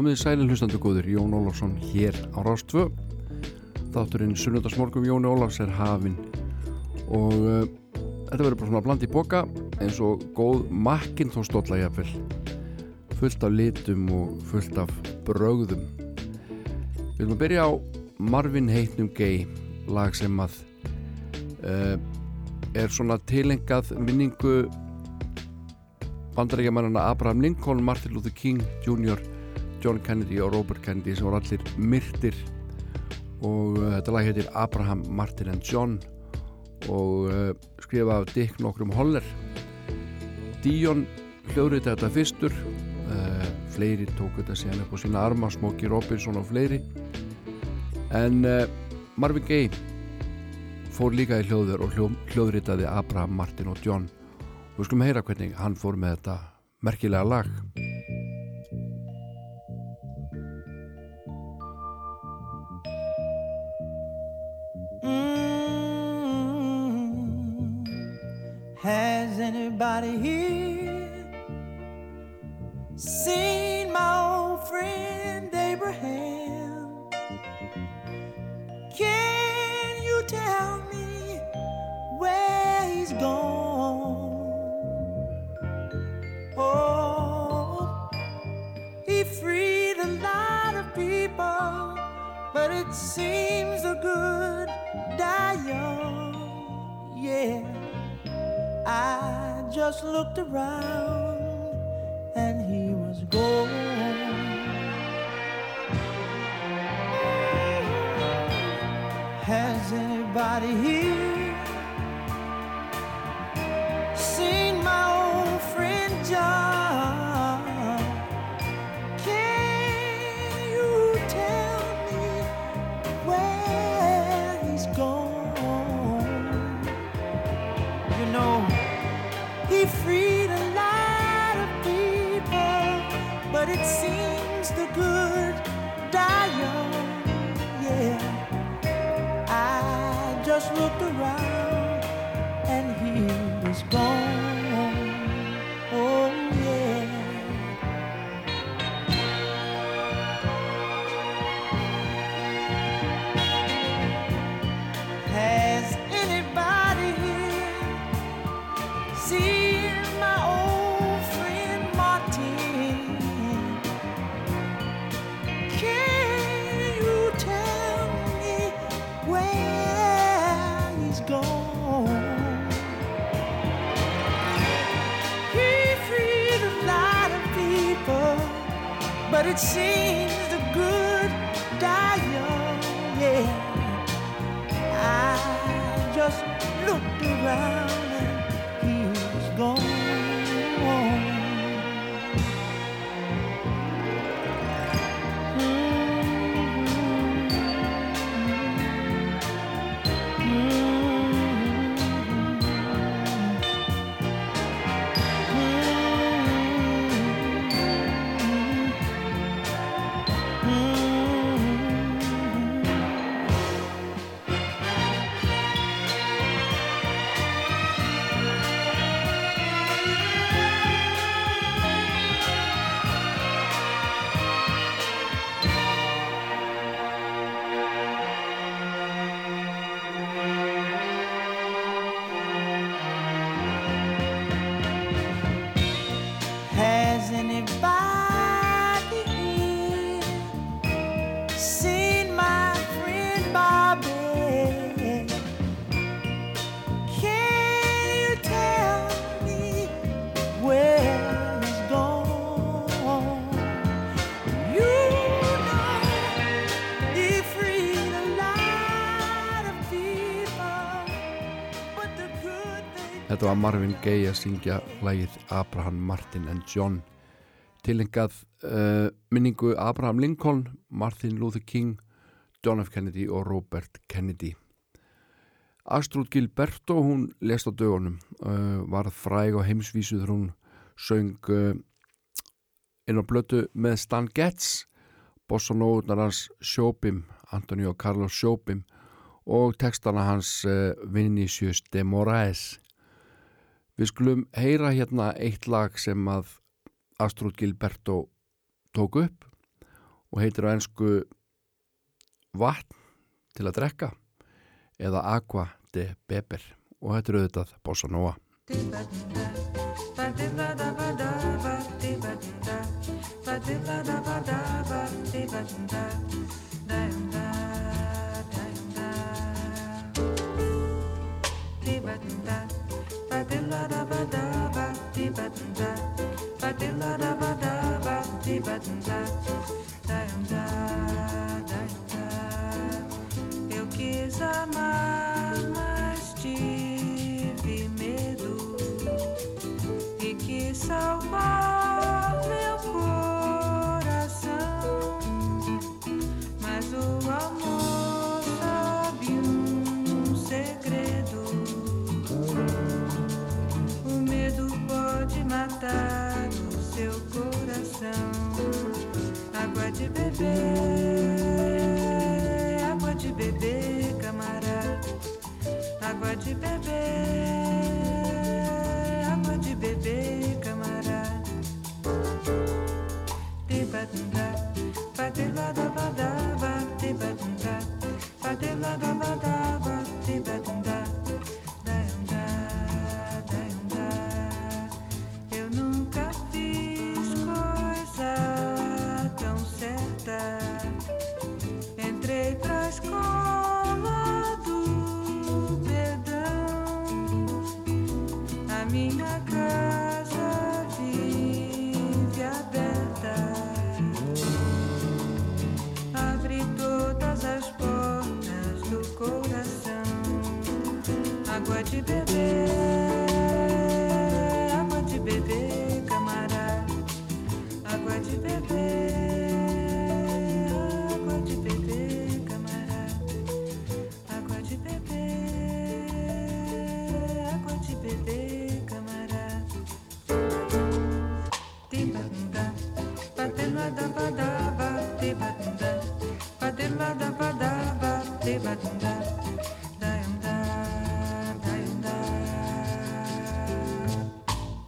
Komið í sælinn hlustandu góður, Jón Ólafsson hér á Rástvö. Þátturinn Sunnundarsmorgum Jóni Ólafs er hafinn og uh, þetta verður bara svona bland í boka eins og góð makkin þó stólla jafnvel. Fullt af litum og fullt af brögðum. Við viljum að byrja á Marvin Heitnum Gay, lag sem að uh, er svona tilengað minningu bandarækjamannana Abraham Lincoln, Martin Luther King Jr. John Kennedy og Robert Kennedy sem voru allir myrtir. Og uh, þetta lag heitir Abraham, Martin and John. Og uh, skrifa af Dick nokkrum Holler. Dion hljóðrið þetta fyrstur. Uh, fleiri tók þetta síðan upp á sína arma Smokey Robinson og fleiri. En Marvin Gaye fór líka í hljóður og hljó, hljóðritaði Abraham, Martin og John. Og við skulum heyra hvernig hann fór með þetta merkilega lag anybody here seen my old friend Abraham? Can you tell me where he's gone? Oh, he freed a lot of people, but it seems the good die young. Yeah. I just looked around and he was gone. Has anybody here var Marvin Gaye að syngja lægið Abraham Martin and John tilengað uh, minningu Abraham Lincoln, Martin Luther King, John F. Kennedy og Robert Kennedy. Astrud Gilberto, hún lest á dögunum, uh, var fræg á heimsvísu þegar hún söng uh, inn á blötu með Stan Getz, bossa nóðunar hans Sjóbim, Antonio Carlos Sjóbim og textana hans uh, Vinicius de Moraes. Við skulum heyra hérna eitt lag sem að Astrud Gilberto tók upp og heitir á ennsku vatn til að drekka eða aqua de beber og þetta er auðvitað Bossa Nova.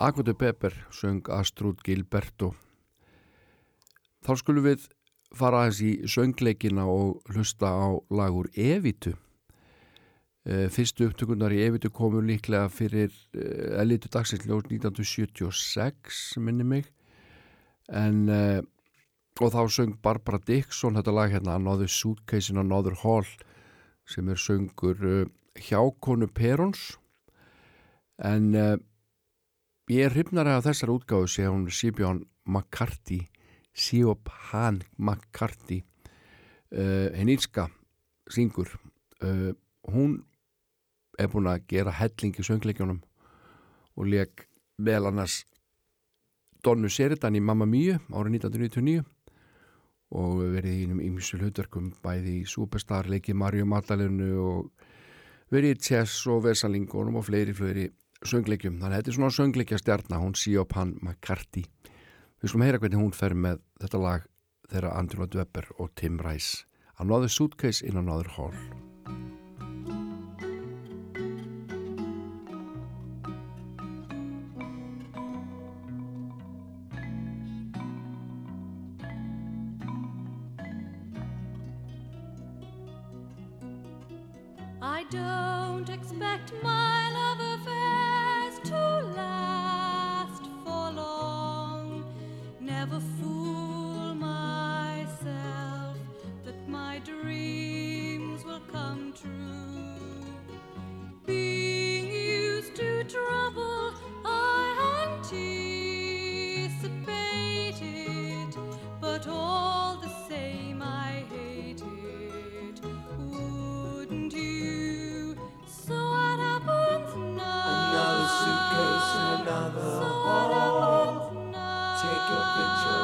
De Beber söng Astrud Gilberto. Þá skulum við fara aðeins í söngleikina og hlusta á lagur Evitu. Eh, Fyrstu upptökunar í Evitu komu líklega fyrir eh, elitu dagsins ljós 1976 minni mig en uh, og þá söng Barbara Dixon þetta lag hérna Another Suitcase in Another Hall sem er söngur uh, hjákonu Perons en ég er hrifnari af þessar útgáðu sé hún Sibjón McCarthy Siop Han McCarthy uh, henníska syngur. Uh, hún er búin að gera helling í söngleikjónum og leik vel annars Donnu Seritan í Mamma Míu árið 1999 og verið í einum ymsul hlutverkum bæði í Superstar leikið Mario Magdalenu og verið í Chess og Vesalingunum og fleiri fleiri söngleikjum. Þannig að þetta er svona söngleikja stjarnar hún Siop Han McCarthy. Við skulum heyra hvernig hún fer með þetta lag þeirra Andrew Webber og Tim Rice Another Suitcase in Another Hall. I don't expect my love affairs picture.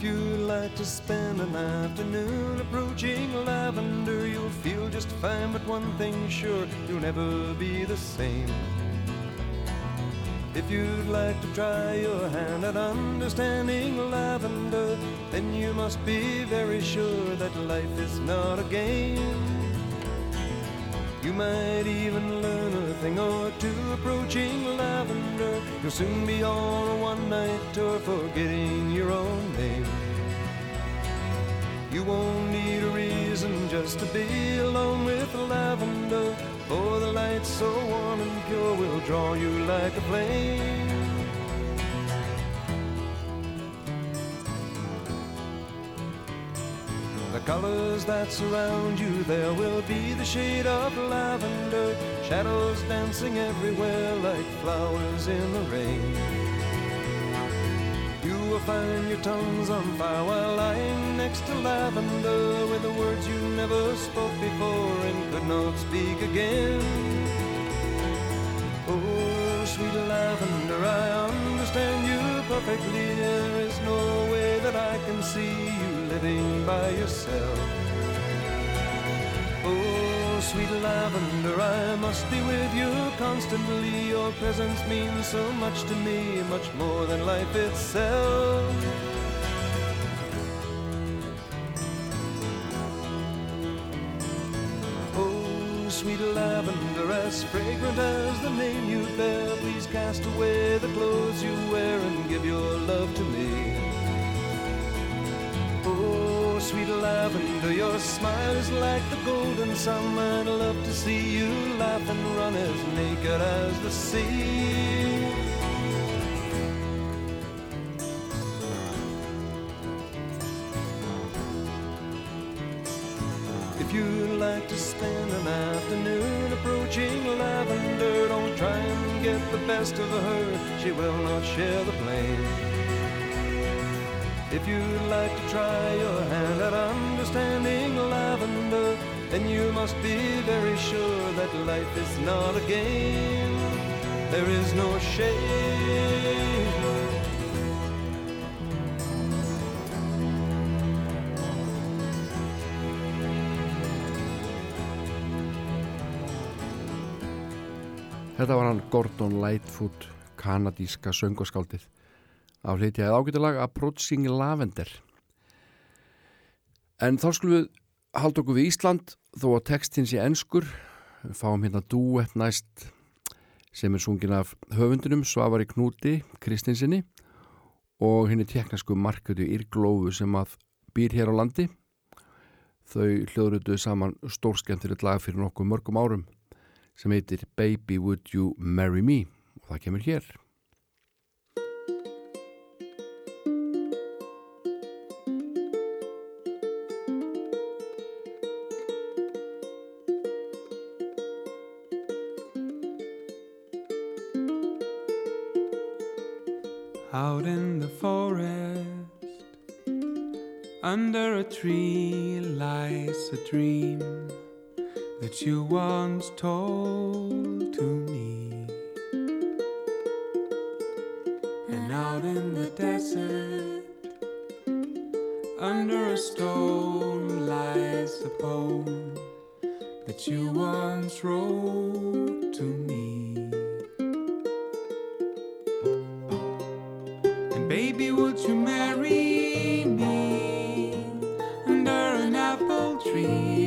If you'd like to spend an afternoon approaching lavender, you'll feel just fine, but one thing's sure, you'll never be the same. If you'd like to try your hand at understanding lavender, then you must be very sure that life is not a game. You might even learn a thing or two approaching lavender. You'll soon be on a one night tour forgetting your own name. You won't need a reason just to be alone with lavender. For the light so warm and pure will draw you like a flame. The colors that surround you, there will be the shade of lavender, shadows dancing everywhere like flowers in the rain. You will find your tongues on fire while lying next to lavender with the words you never spoke before and could not speak again. Oh, sweet lavender, I understand you perfectly. There is no way that I can see you living by yourself. Oh, sweet lavender, I must be with you constantly. Your presence means so much to me, much more than life itself. Oh, sweet lavender, as fragrant as the name you bear, please cast away the clothes you wear and give your love to me. Oh, sweet lavender, your smile is like the golden sun. I'd love to see you laugh and run as naked as the sea. If you'd like to spend an afternoon approaching lavender, don't try and get the best of her. She will not share the blame. If you'd like to try your hand at understanding lavender, then you must be very sure that life is not a game. There is no shame. Þetta var hann Gordon Lightfoot, kanadíska söngaskáldið af hlitjaðið ágættilag Approaching Lavender. En þá skulum við halda okkur við Ísland þó að textin sé enskur. Við fáum hérna duett næst sem er sungin af höfundunum Svavari Knúti, Kristinsinni og henni teknasku markötu Írglófu sem að býr hér á landi. Þau hljóðrutuðu saman stórskemmtilegt lag fyrir nokkuð mörgum árum sem heitir Baby Would You Marry Me og það kemur hér. Under a tree lies a dream that you once told to me. And out in the desert, under a stone lies a poem that you once wrote to me.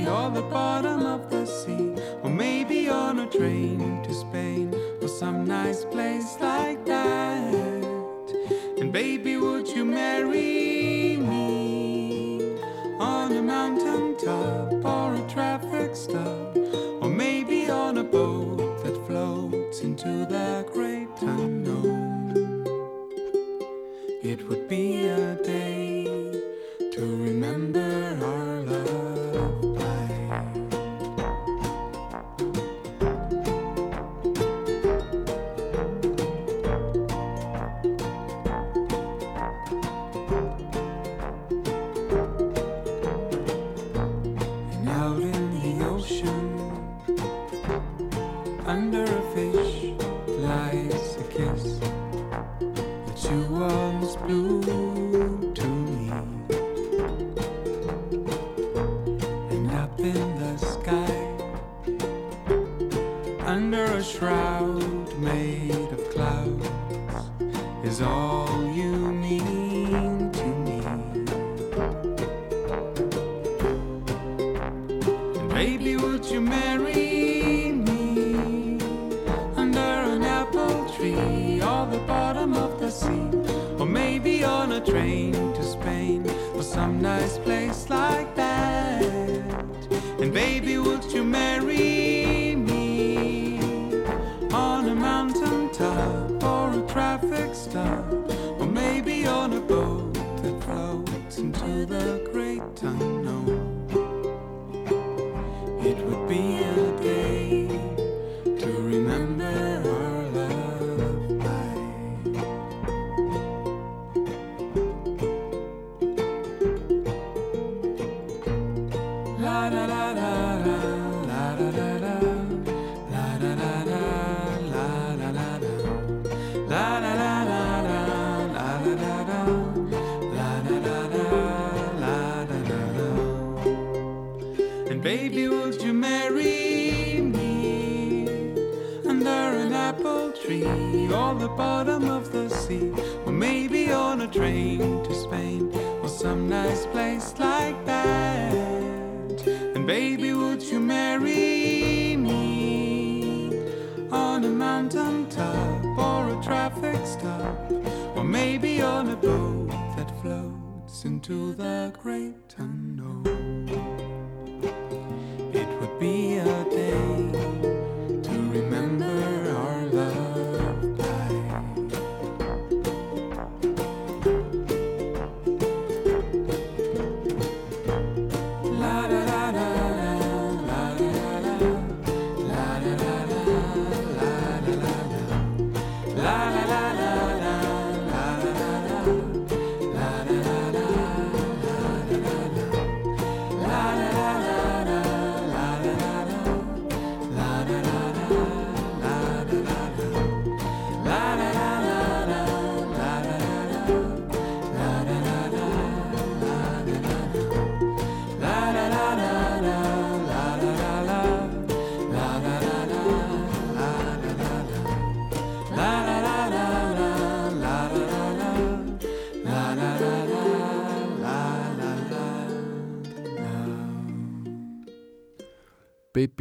or the bottom of the sea, or maybe on a train to Spain or some nice place like that. And baby, would you marry me on a mountain top or a traffic stop, or maybe on a boat that floats into the great unknown? It would be a day.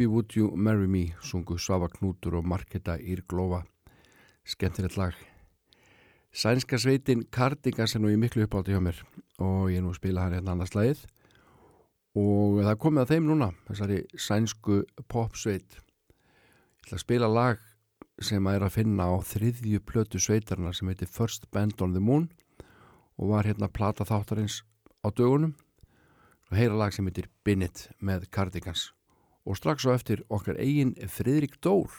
Baby Would You Marry Me sungu Svafa Knútur og Marketa Írglófa skemmtilegt lag. Sænska sveitin Cardigans er nú í miklu uppátti hjá mér. Og ég er nú að spila hann hérna annars lagið og það komið að þeim núna þessari sænsku popsveit. Ég ætla að spila lag sem að er að finna á þriðju plötu sveitarna sem heitir First Band on the Moon og var hérna plata þáttarins á dögunum. Og heyra lag sem heitir Binnit með Cardigans og strax á eftir okkar eigin Fridrik Dór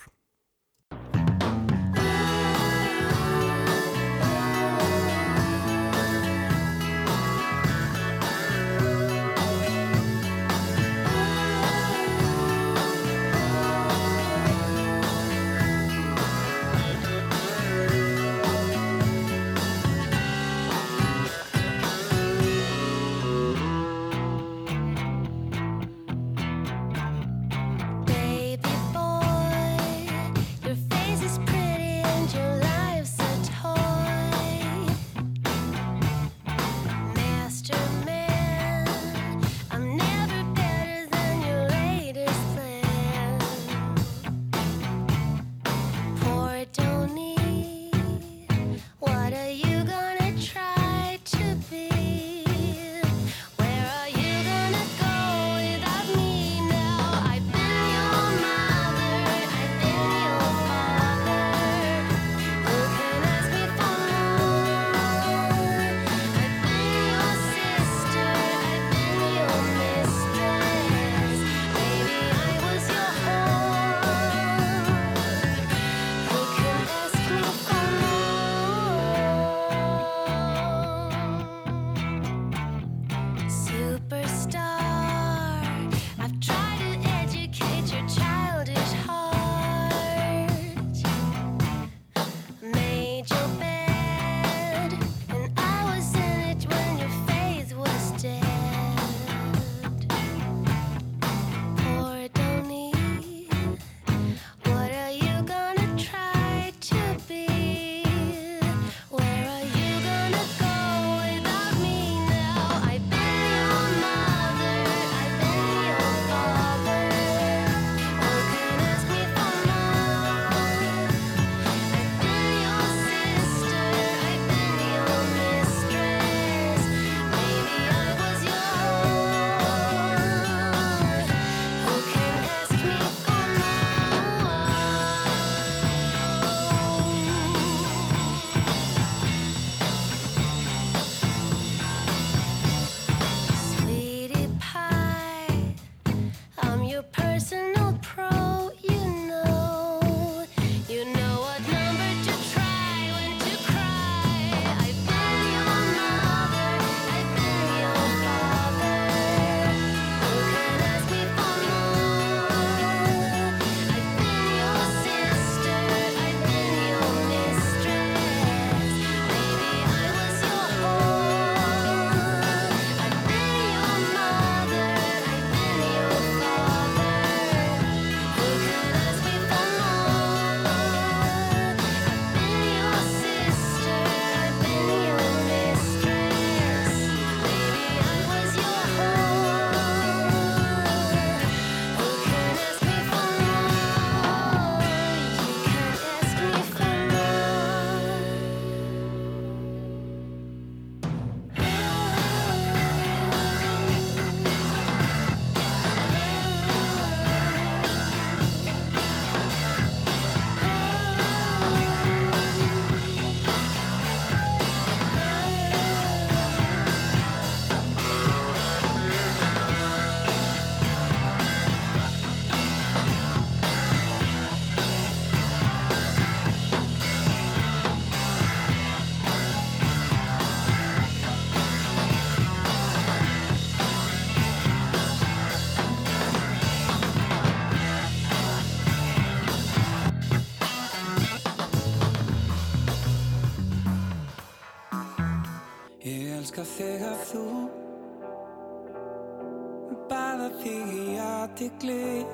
perfectly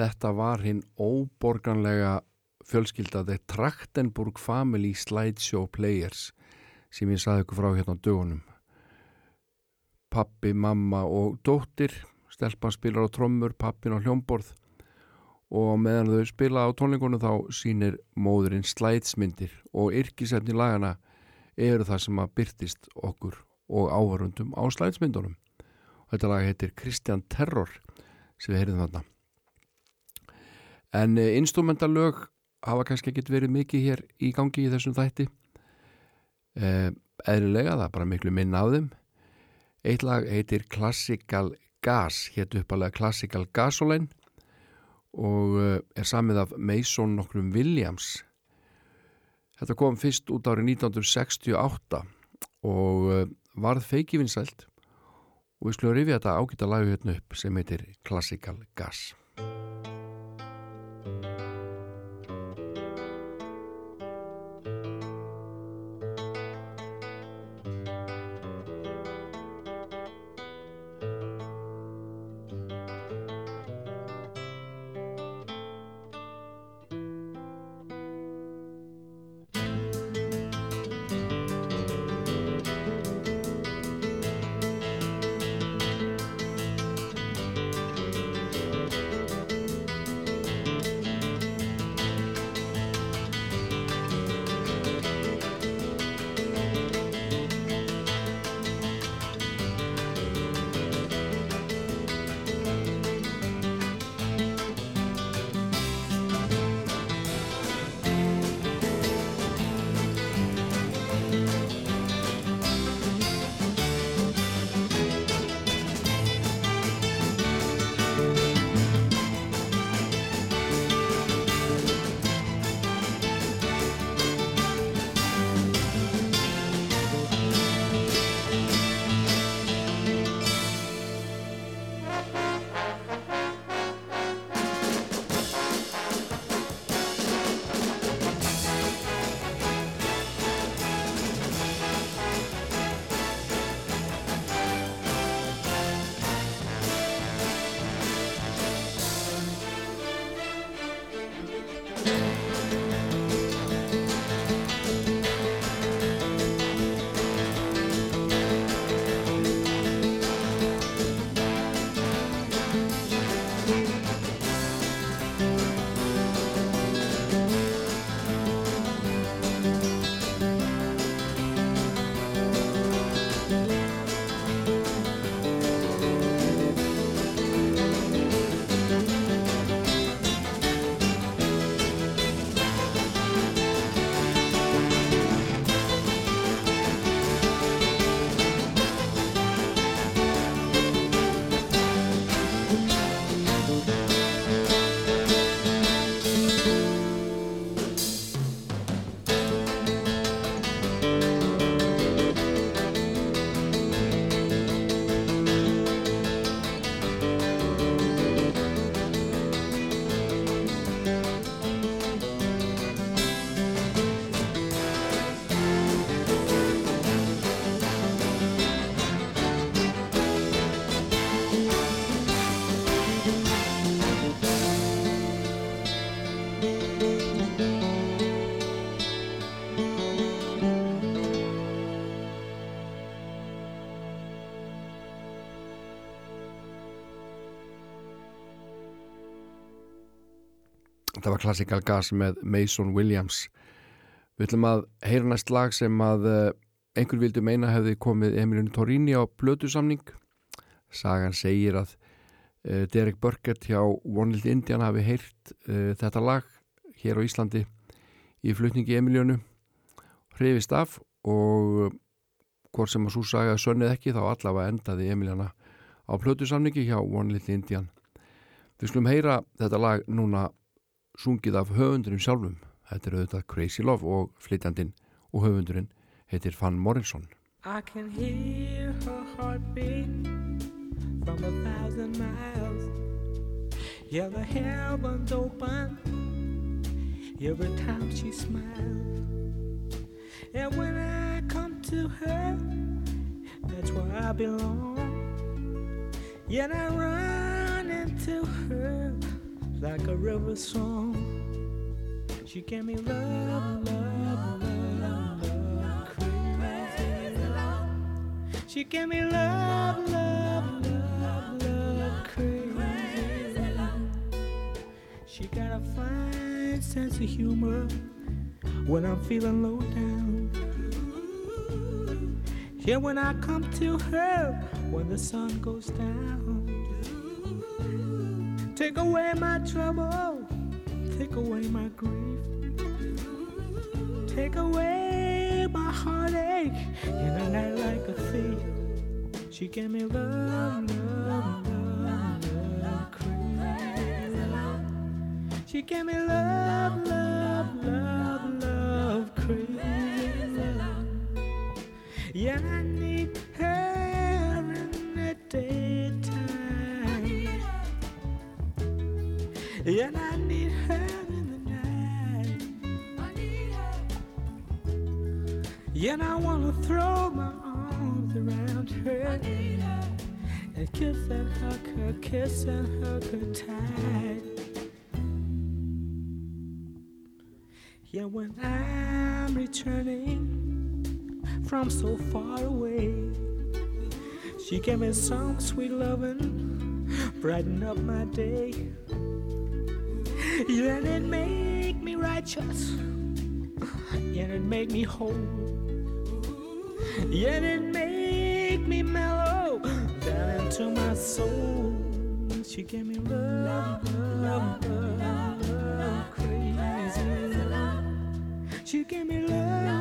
Þetta var hinn óborganlega fjölskyldaði Traktenburg Family Slideshow Players sem ég saði ykkur frá hérna á dögunum. Pappi, mamma og dóttir, stelpan spilar á trommur, pappin á hljómborð og meðan þau spila á tónleikunum þá sýnir móðurinn slætsmyndir og yrkisefni lagana eru það sem að byrtist okkur og ávarundum á slætsmyndunum. Þetta lag heitir Kristján Terror sem við heyrðum þarna. En eh, instrumentalög hafa kannski ekkit verið mikið hér í gangi í þessum þætti. Eh, eðlilega, það er bara miklu minna af þeim. Eitt lag heitir Classical Gas, hétt uppalega Classical Gasoline og eh, er samið af Mason nokkrum Williams. Þetta kom fyrst út árið 1968 og varð feikivinsælt og við skulum rifja þetta ágæta lagu hérna upp sem heitir Classical Gas. Þetta var Classical Gas með Mason Williams. Við ætlum að heyra næst lag sem að uh, einhver vildi meina hefði komið Emilinu Torrini á blötusamning sagan segir að uh, Derek Burkett hjá One Little Indian hafi heyrt uh, þetta lag hér á Íslandi í flutningi Emiljönu hrifist af og hvort sem að svo saga sönnið ekki þá allavega endaði Emiljana á plötusamningi hjá One Little Indian. Við skulum heyra þetta lag núna sungið af höfundurinn sjálfum þetta er auðvitað Crazy Love og flytjandinn og höfundurinn heitir Van Morrison I can hear her heartbeat from a thousand miles. Yeah, the heavens open every time she smiles. And when I come to her, that's where I belong. Yet I run into her like a river song. She gave me love, love, love, love, crazy love. She gave me love, love, love, love, crazy love. She got a fine sense of humor when I'm feeling low down. Yeah, when I come to her when the sun goes down. Take away my trouble, take away my grief, take away my heartache in a night like a thief. She gave me love, love, love, love, crazy. She gave me love, love, love, love, crazy. Yeah, Yeah, I need her in the night. I need her. And I wanna throw my arms around her I need her. and kiss and hug her, kiss and hug her tight. Yeah, when I'm returning from so far away, she gave me some sweet loving, brighten up my day. And it make me righteous, and it make me whole. And it make me mellow down into my soul. She gave me love, love, love, love, crazy love. She gave me love, love,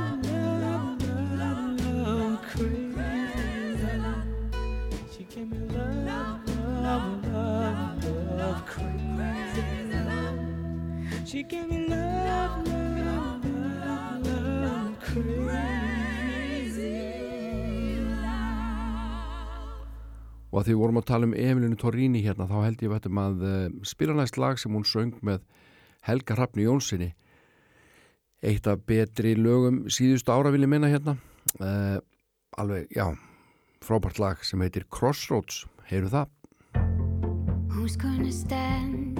She gave me love, love, love, love, crazy. Love. og að því við vorum að tala um Emilinu Torrini hérna þá held ég vættum að uh, spila næst lag sem hún söng með Helga Hrafni Jónssoni eitt af betri lögum síðustu ára vil ég minna hérna. Uh, alveg, já frábært lag sem heitir Crossroads. Heyru það. Who's gonna stand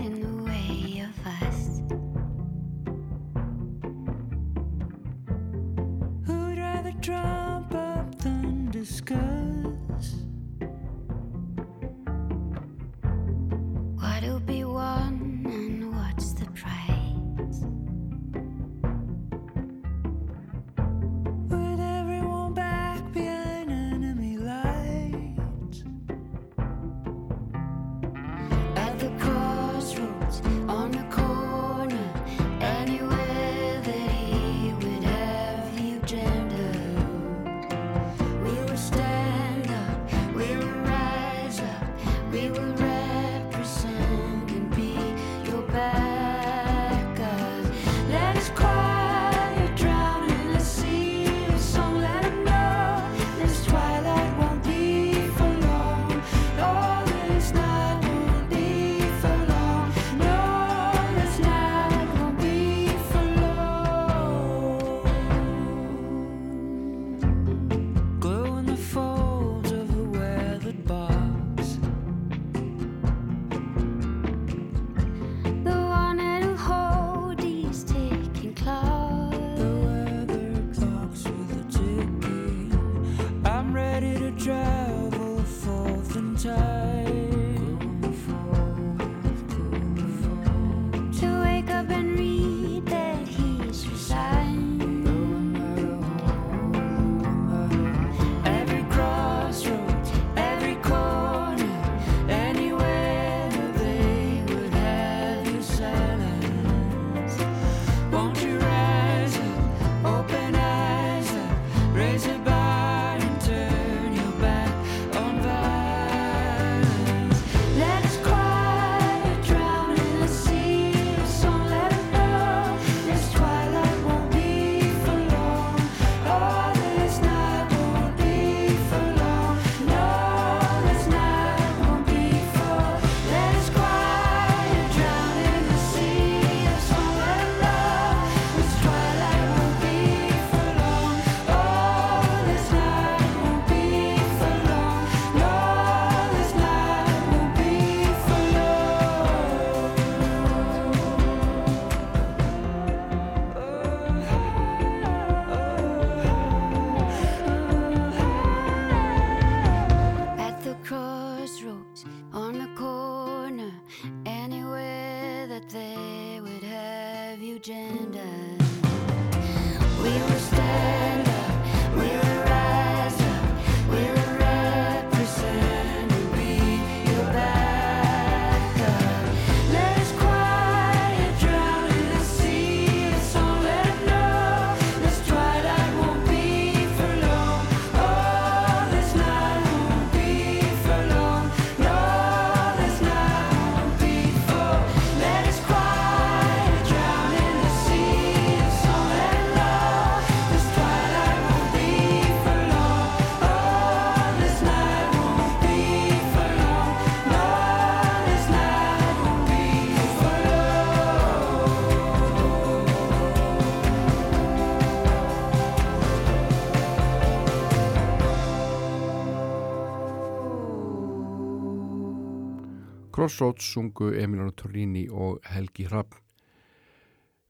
Crossroads sungu Emiliano Torrini og Helgi Hrapp.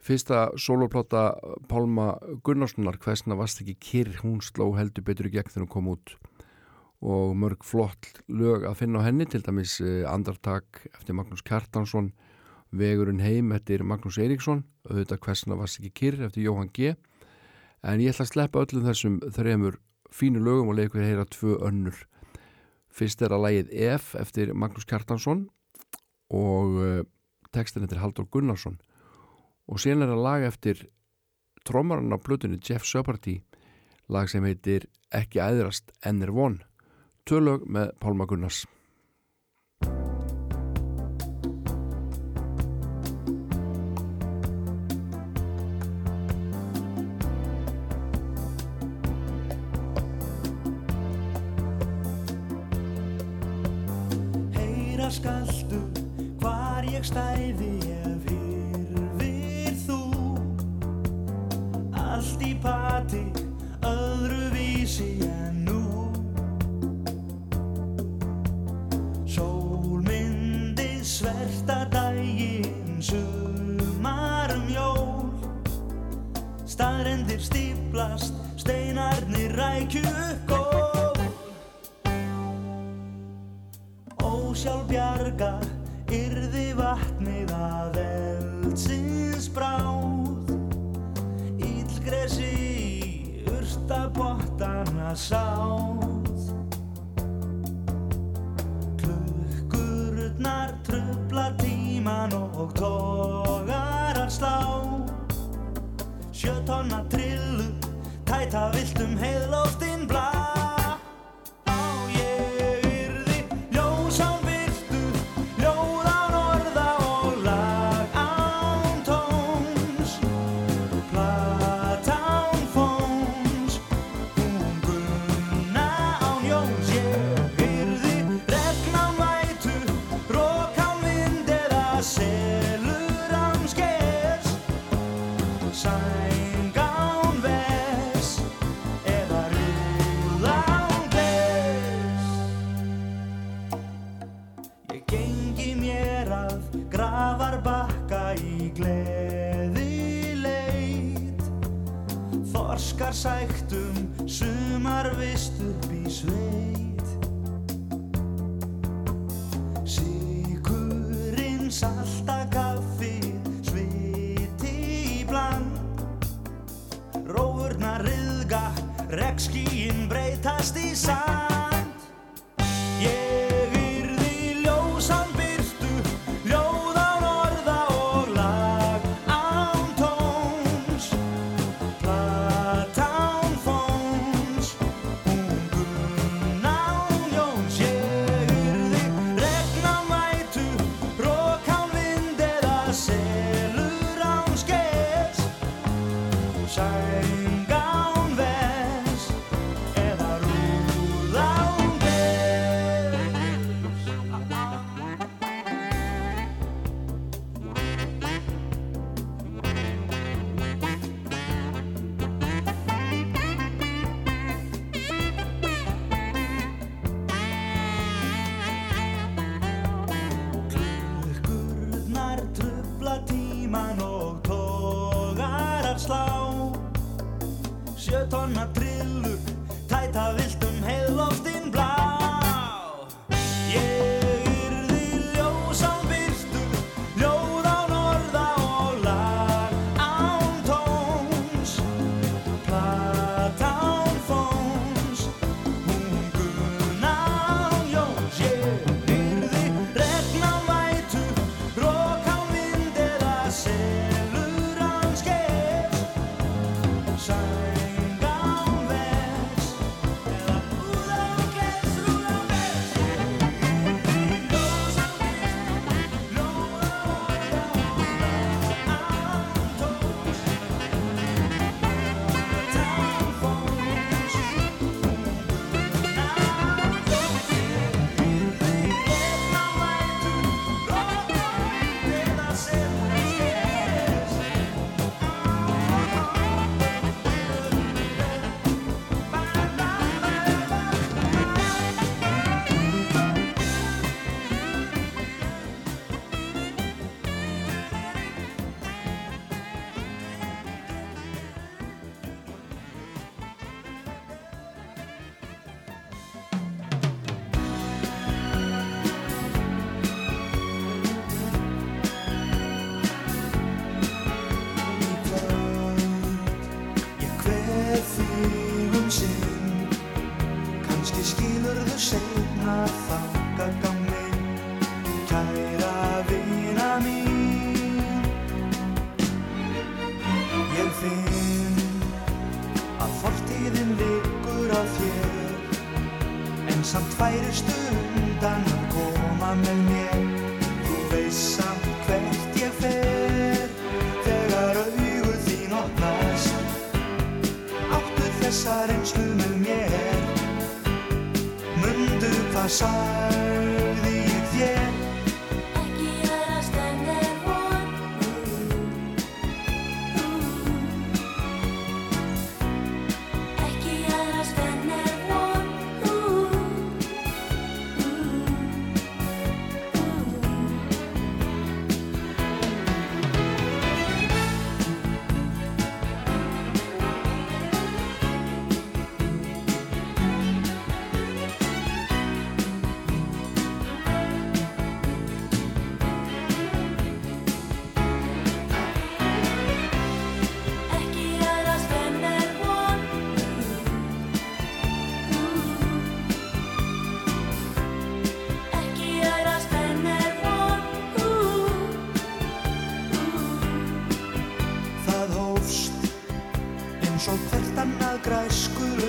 Fyrsta soloplata Pálma Gunnarssonar, Hvesna vast ekki kyrr, hún sló heldur betur í gegn þegar hún kom út og mörg flott lög að finna á henni, til dæmis eh, Andartak eftir Magnús Kjartansson, Vegurinn heim eftir Magnús Eiríksson, auðvitað Hvesna vast ekki kyrr eftir Jóhann G. En ég ætla að sleppa öllum þessum þremur fínu lögum og leikur heyra tvö önnur. Fyrst er að lægið F eftir Magnús Kjartansson og eh, tekstin eftir Haldur Gunnarsson. Og síðan er að laga eftir trómaran á blötunni Jeff Söparty lag sem heitir Ekki æðrast ennir von. Tölög með Pálma Gunnars.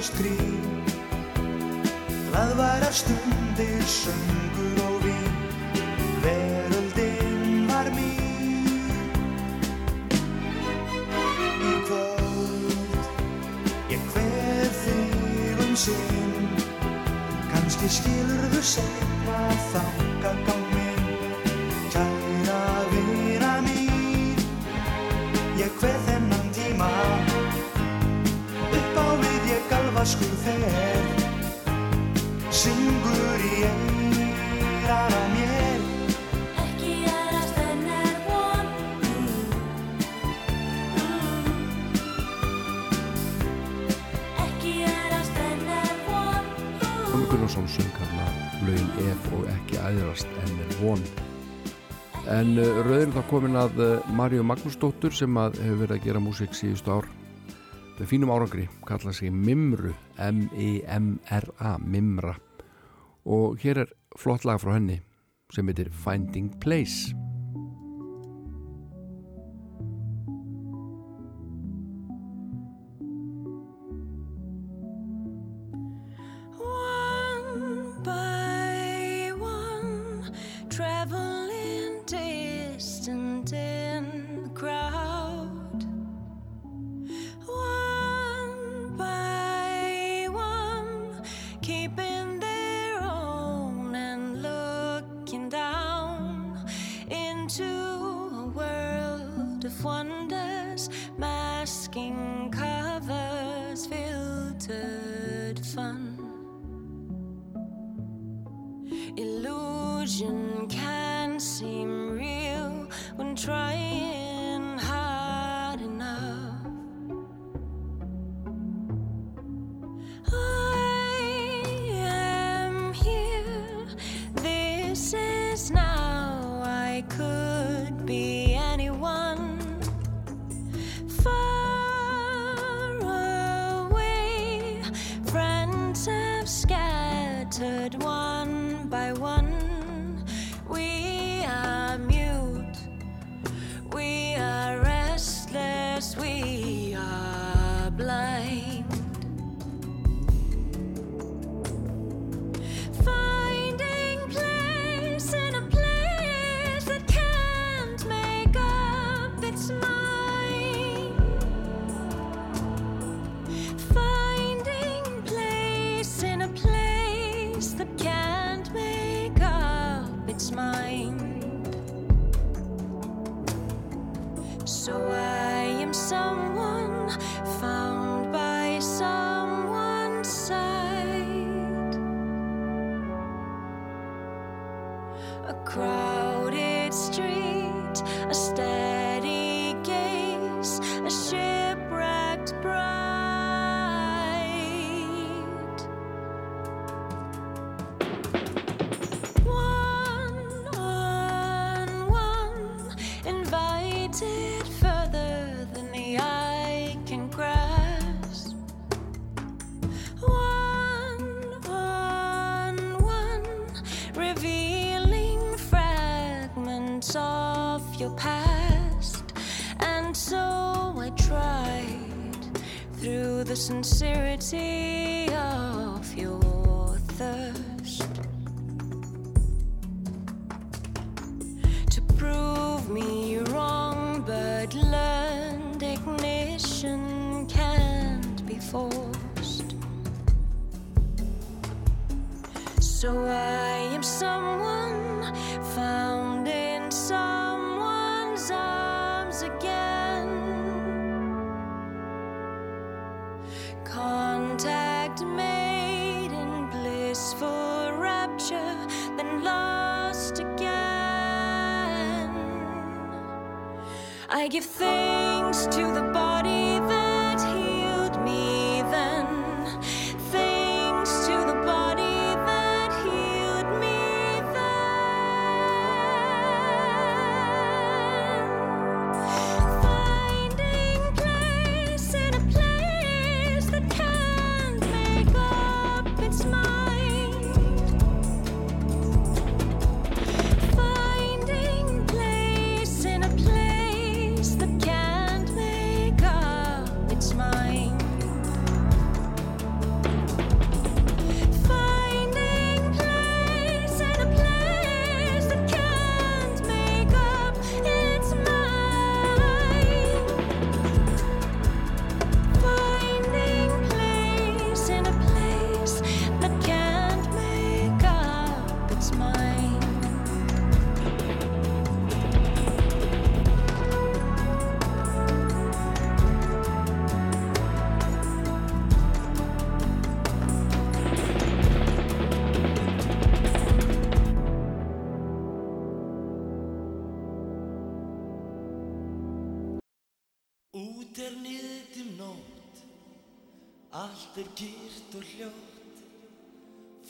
og stríð Það var af stundir, söngur og vín. Veröldin var mín. Í kvöld Ég hver þig um sinn. Kanski skilur þú segna þá komin að eh, Marju Magnúsdóttur sem hefur verið að gera músík síðustu ár með fínum árangri, kallað sér Mimru M-I-M-R-A Mimra. Og hér er flott lag frá henni sem heitir Finding Place. illusion can seem real when trying. I give thanks to the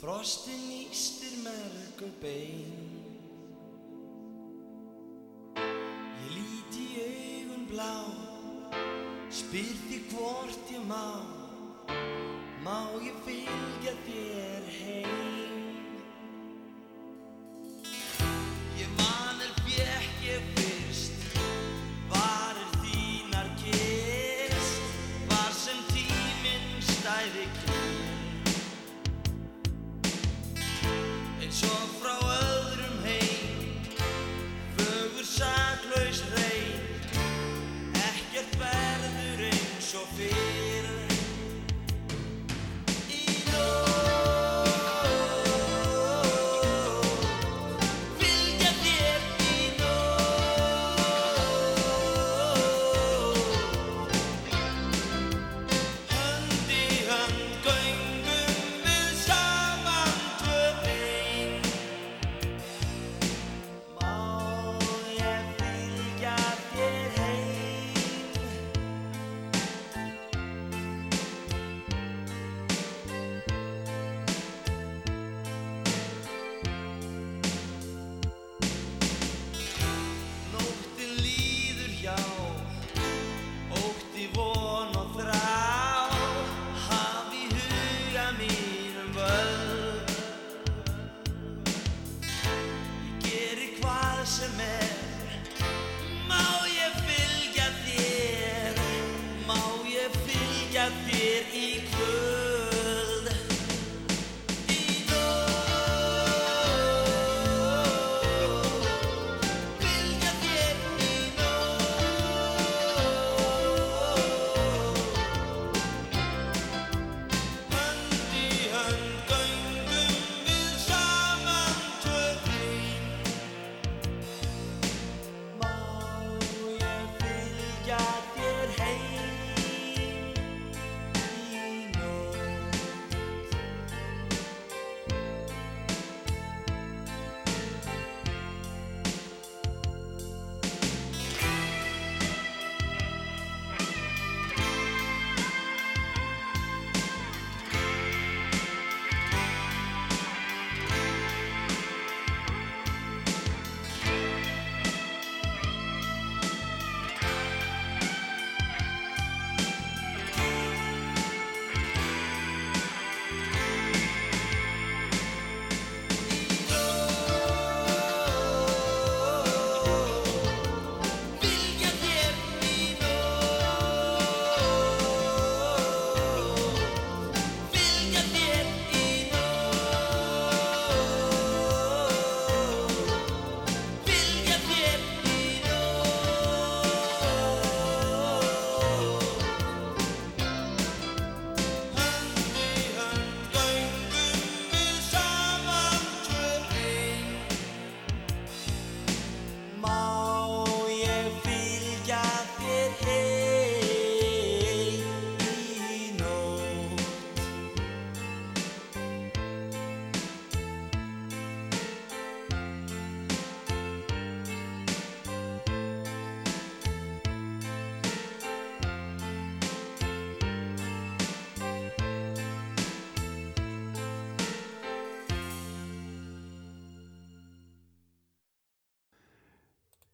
Frostin ístir merg og bein.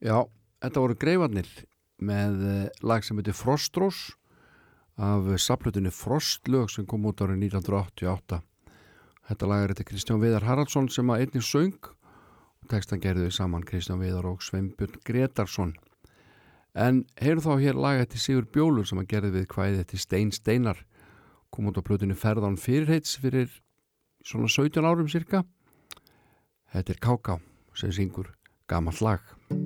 Já, þetta voru greifarnir með eh, lag sem heitir Frostrós af saplutinni Frostlög sem kom út árið 1988. Þetta lag er þetta Kristján Viðar Haraldsson sem að einnig söng og textan gerði við saman Kristján Viðar og Sveinbjörn Gretarsson. En heyrum þá hér lag eftir Sigur Bjólur sem að gerði við hvaðið eftir Stein Steinar kom út á plötunni Ferðan Fyrirheits fyrir svona 17 árum cirka. Þetta er Káká sem syngur gamall lag.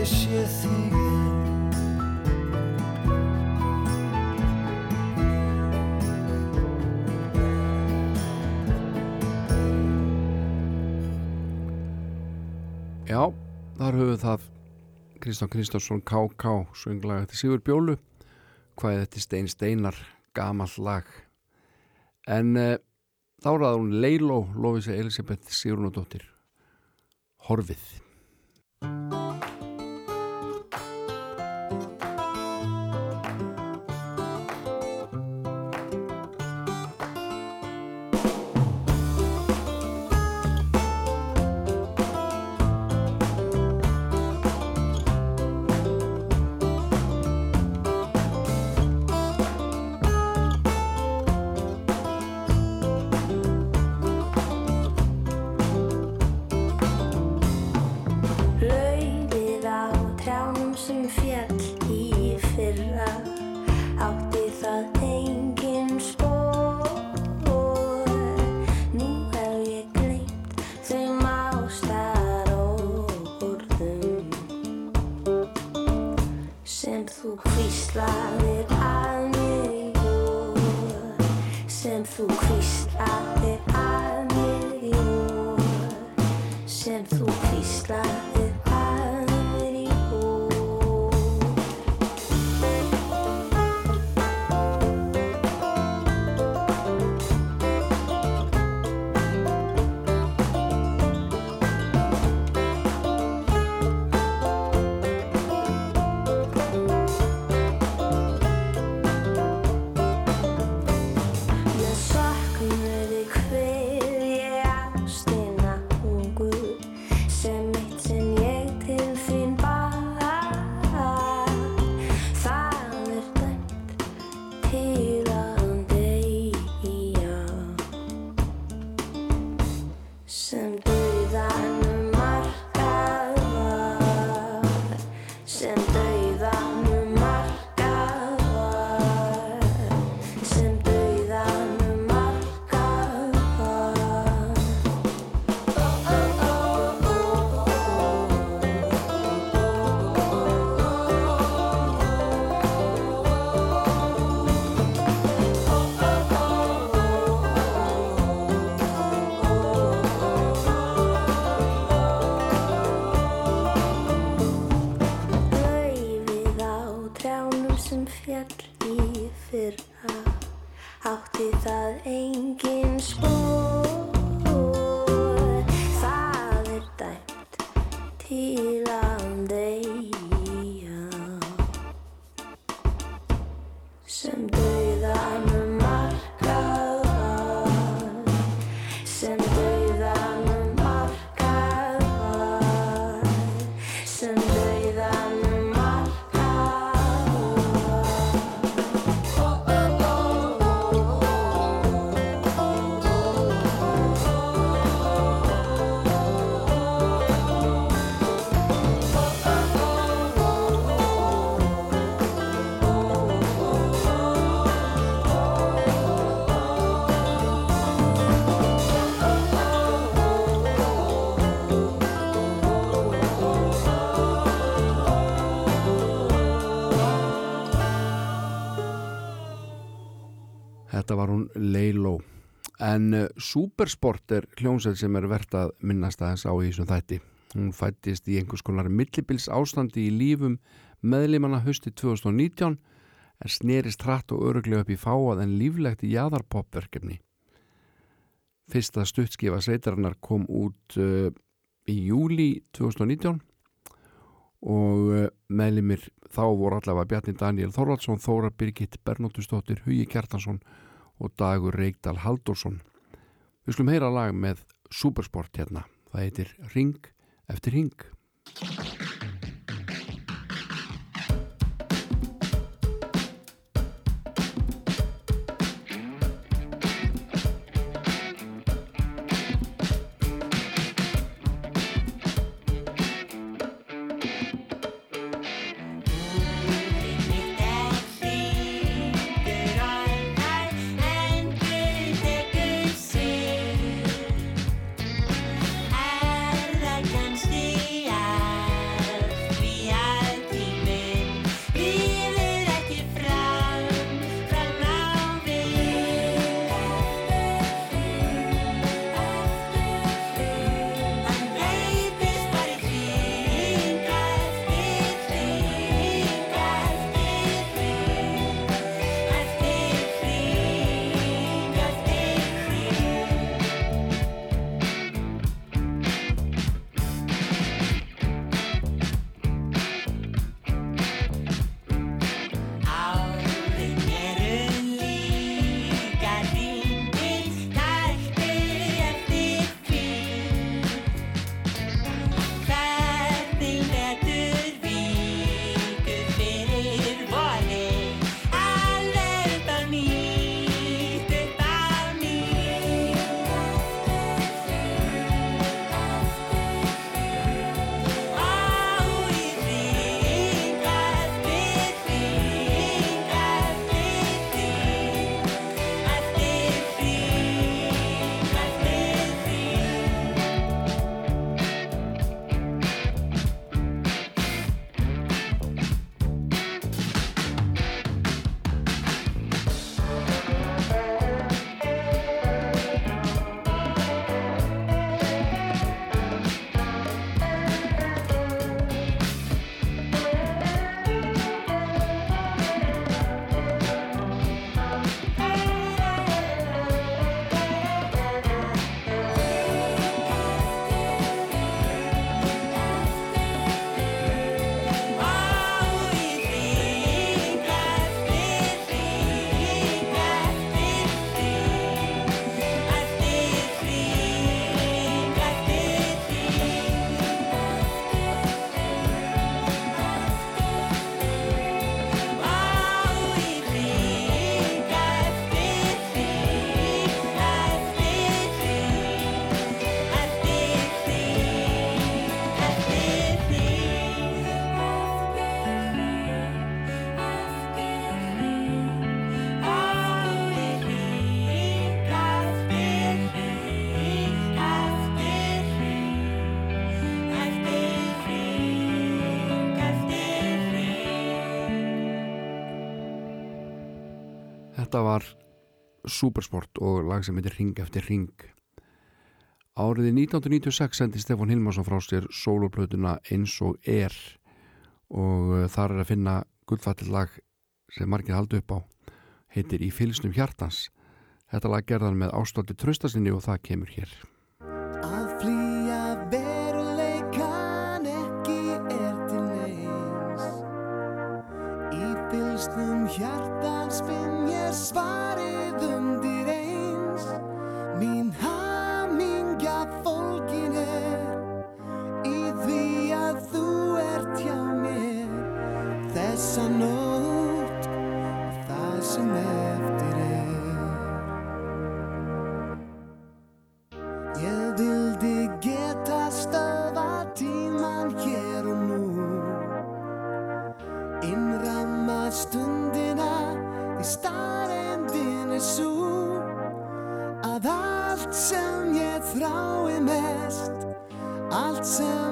Ég sé þig Já, þar höfum við það. Kristján Kristjánsson K.K. sönglaga til Sigur Bjólu. Hvað þetta Stein Steinar gamall lag. En uh, þá er það hún Leiló Lófísa Elisabeth Sigurnadóttir Horfið Þetta var hún Leiló en uh, Supersport er hljómsveit sem er verðt að minnast aðeins á í þessum þætti. Hún fættist í einhvers konar millibils ástandi í lífum meðlimanna hösti 2019 en snerist hratt og öruglega upp í fáað en líflegt í jaðarpopverkefni Fyrsta stuttskifa sveitarinnar kom út uh, í júli 2019 og uh, meðlimir þá voru allavega Bjarni Daniel Þorvaldsson, Þóra Birgit Bernóttustóttir, Hugi Kjartansson og Dagur Reykdal Haldursson. Við skulum heyra lag með Supersport hérna. Það heitir Ring eftir Ring. Þetta var Supersport og lag sem heitir Ring eftir Ring. Áriði 1996 sendi Stefán Hilmarsson frá sér soloplötuna Eins og er og uh, þar er að finna gullfallið lag sem margir haldi upp á heitir Í fylsnum hjartans. Þetta lag gerðan með ástaldi tröstasinni og það kemur hér. Að flýja veruleikan ekki er til neins Í fylstum hjartans finn ég svarið undir eins. Mín hamingja fólkin er Í því að þú ert hjá mér. Þessa nótt og það sem eftir lifts in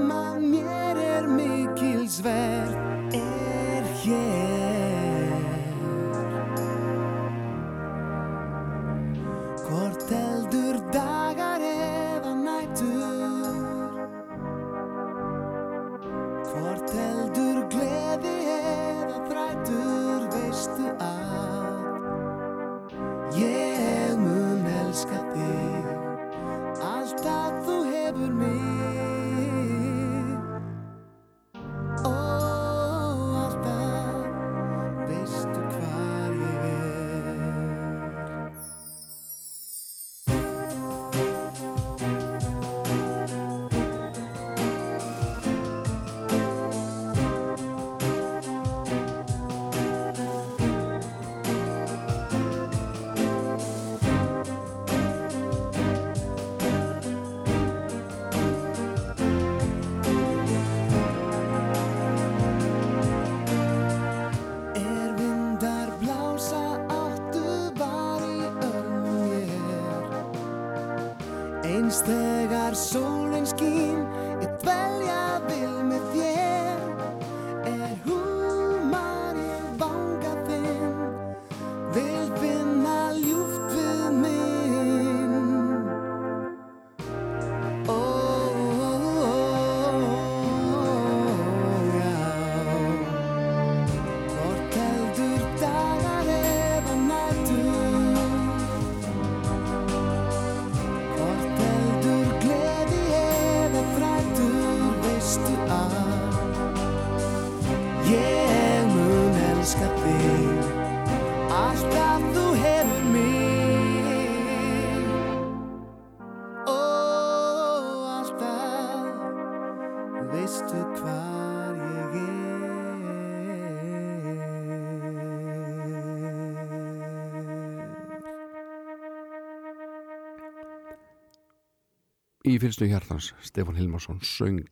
Í fylstu hjartans, Stefán Hilmarsson söng.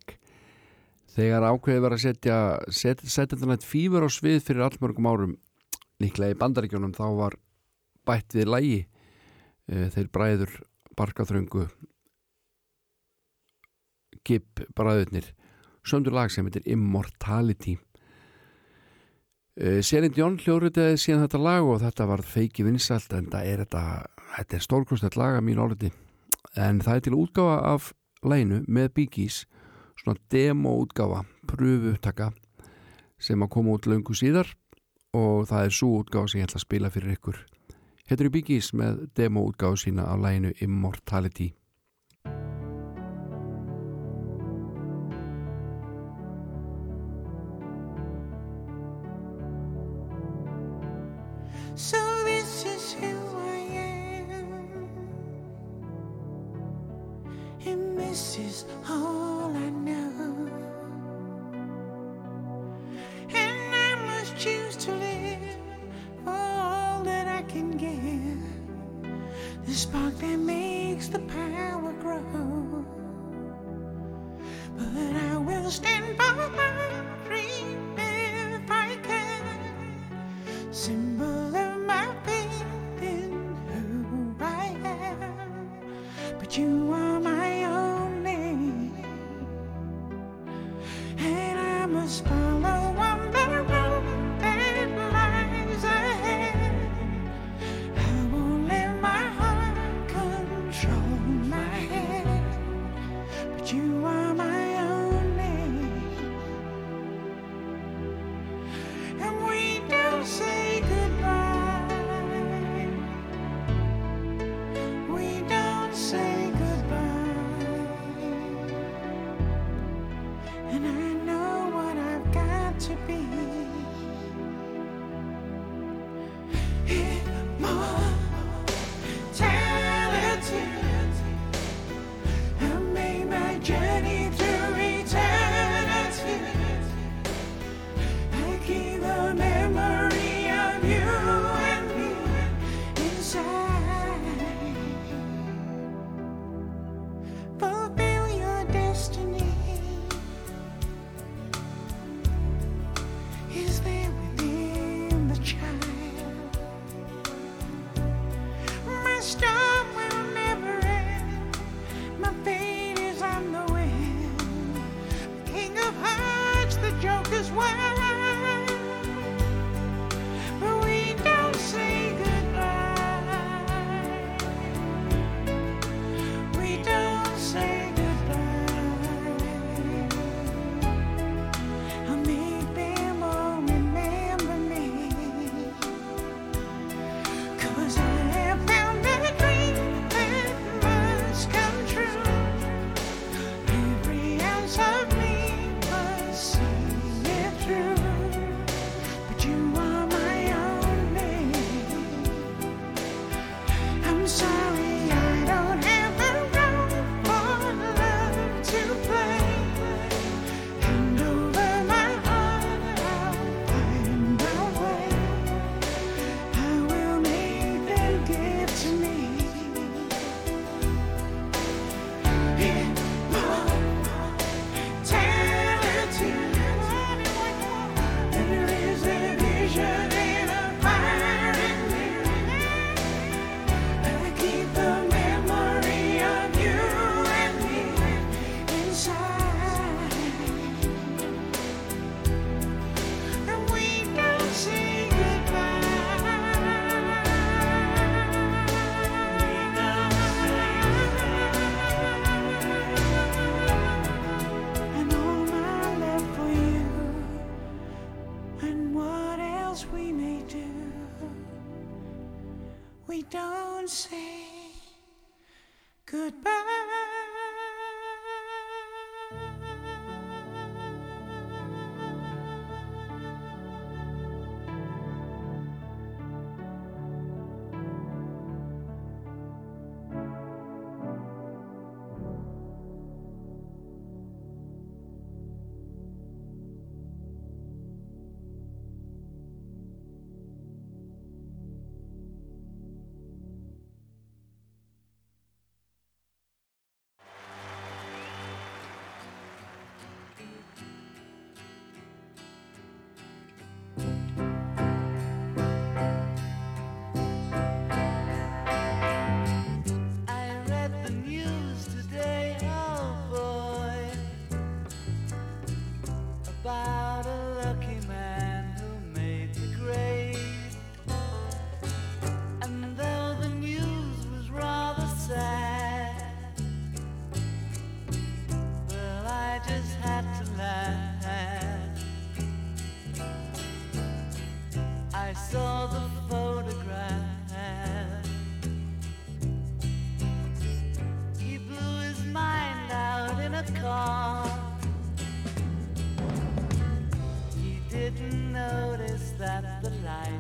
Þegar ákveðið var að setja set, setja þetta nætt fýfur á svið fyrir allmörgum árum líklega í bandaríkjónum þá var bætt við lægi e, þeir bræður barkaþröngu Gibb bræðurnir söndur lag sem heitir Immortality. E, Selin Jón hljóruðið síðan þetta lag og þetta var feiki vinsalt en er þetta, þetta er stórkostnett lag að mín orði en það er til útgáfa af læginu með Gees svona demo útgáfa, pröfu upptaka sem að koma út löngu síðar og það er svo útgáfa sem ég ætla að spila fyrir ykkur. Héttur í Gees með demo útgáfa sína af læginu Immortality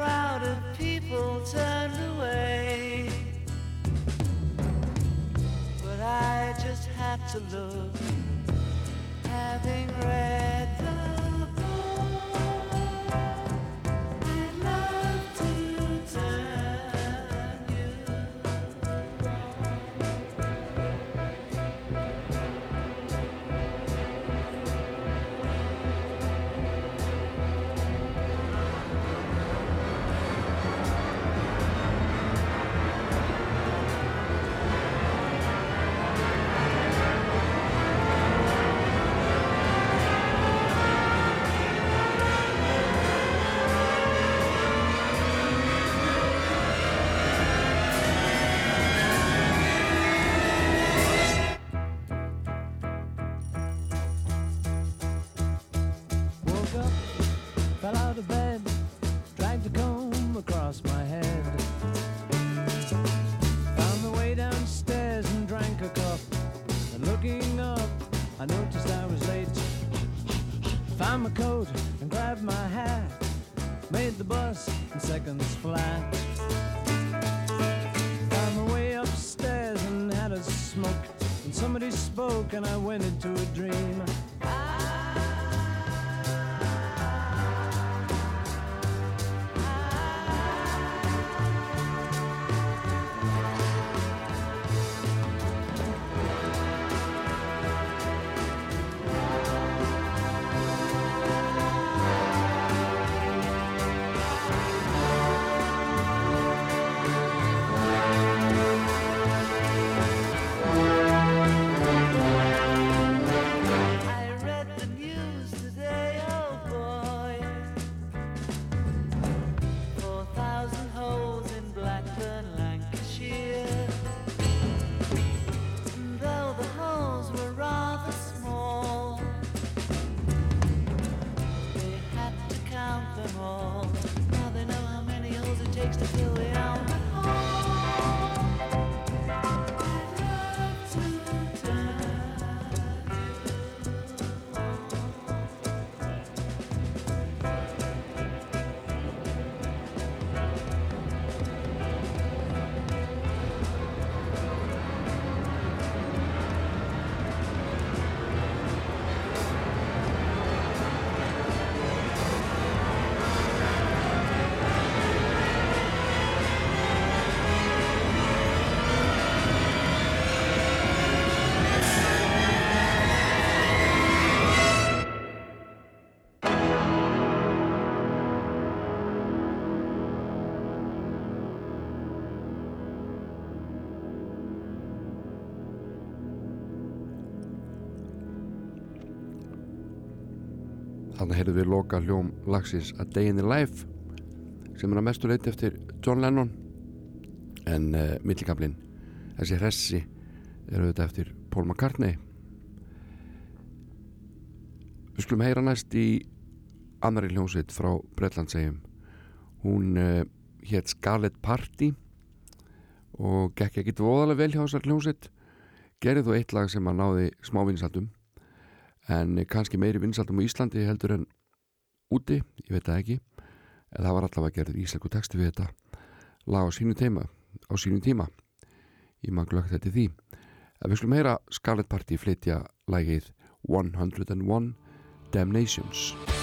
crowd of people turned away. But I just had to look, having read. and seconds fly. Found my way upstairs and had a smoke, and somebody spoke, and I went into a dream. Þannig heyrðum við loka hljóm lagsins A Day in the Life sem er að mestu leiti eftir John Lennon. En eh, uh, milligamlin þessi hressi er auðvitað eftir Paul McCartney. Við skulum heyra næst í annari hljómsveit frá Breitlandsegjum hún eh, uh, hétt Scarlet Party og gekk ekki dvoðalega vel hjá þessar hljómsveit. Gerði þú eitt lag sem að náði smávinnsaldum en kannski meiri vinsaldum á Íslandi heldur en úti, ég veit það ekki. En það var allavega gerðið íslensku texti við þetta. Lag á sínu teima á sínu tíma. Ég maður glögt þetta í því. Að við skulum heyra Scarlet Party flytja lagið 101 Damnations.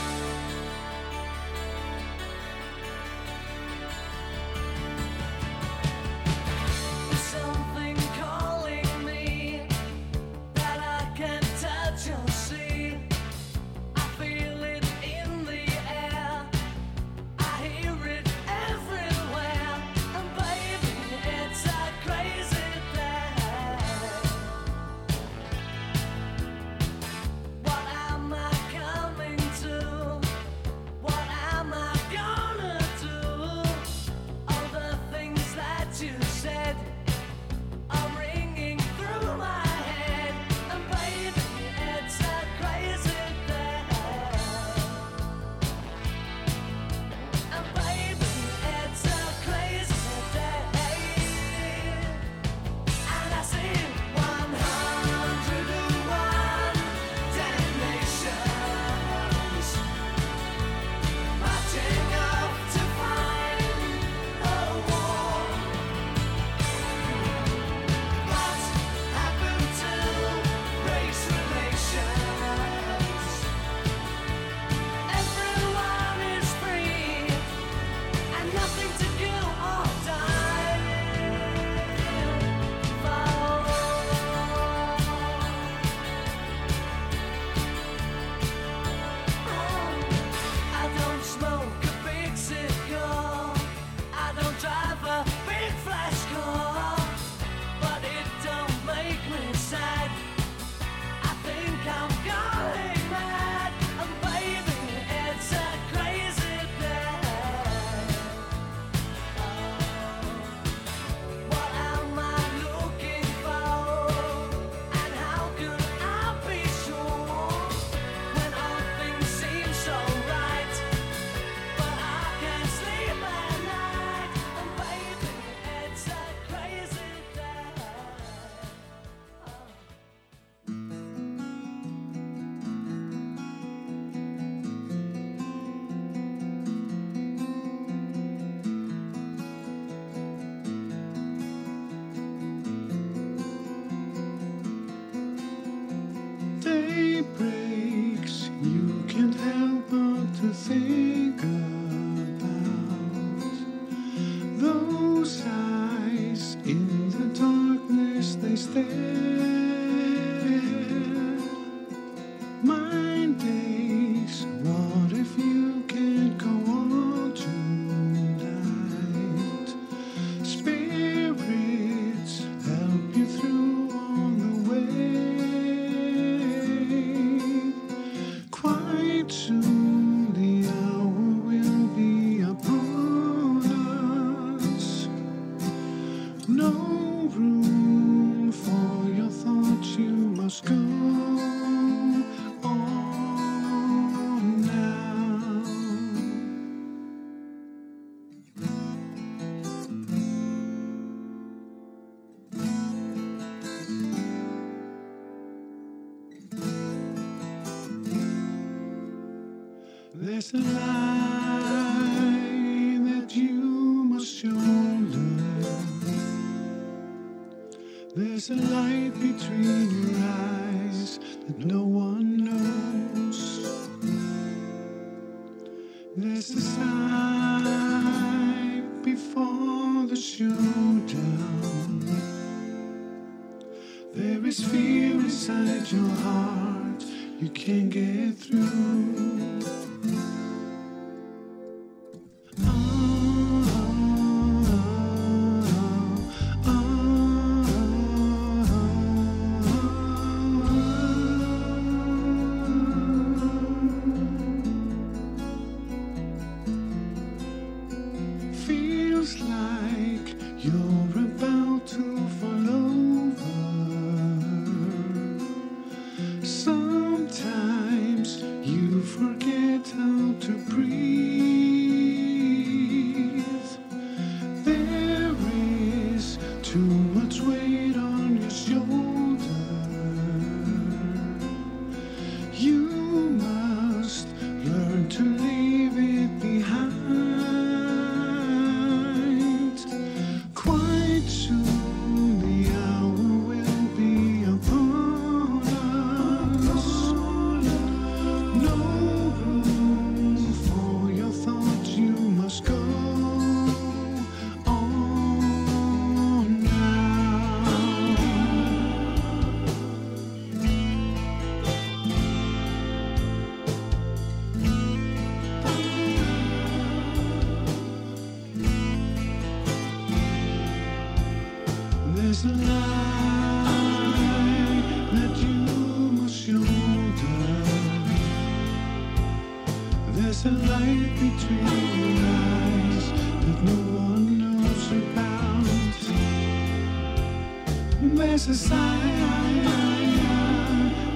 Sign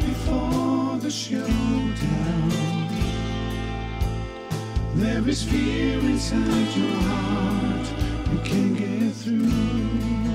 before the showdown. There is fear inside your heart you can't get through.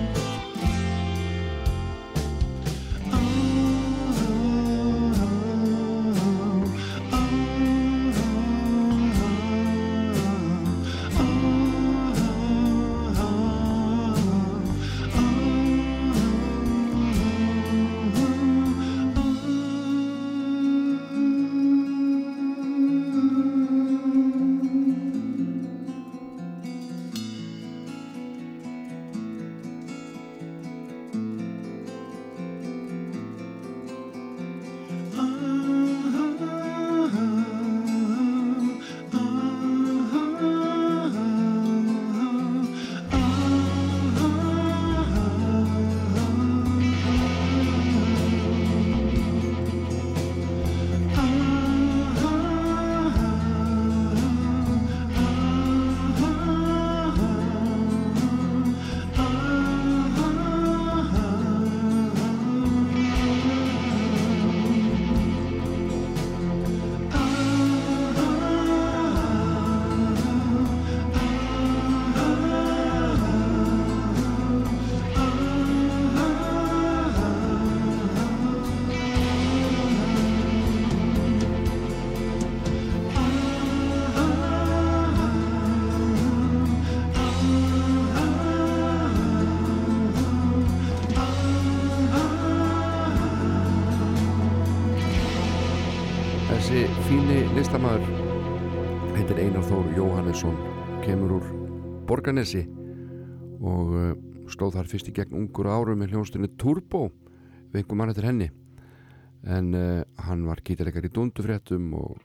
Þar fyrst í gegn ungur árum með hljónstunni Turbo við einhver mann eftir henni. En uh, hann var gítareikar í dundufréttum og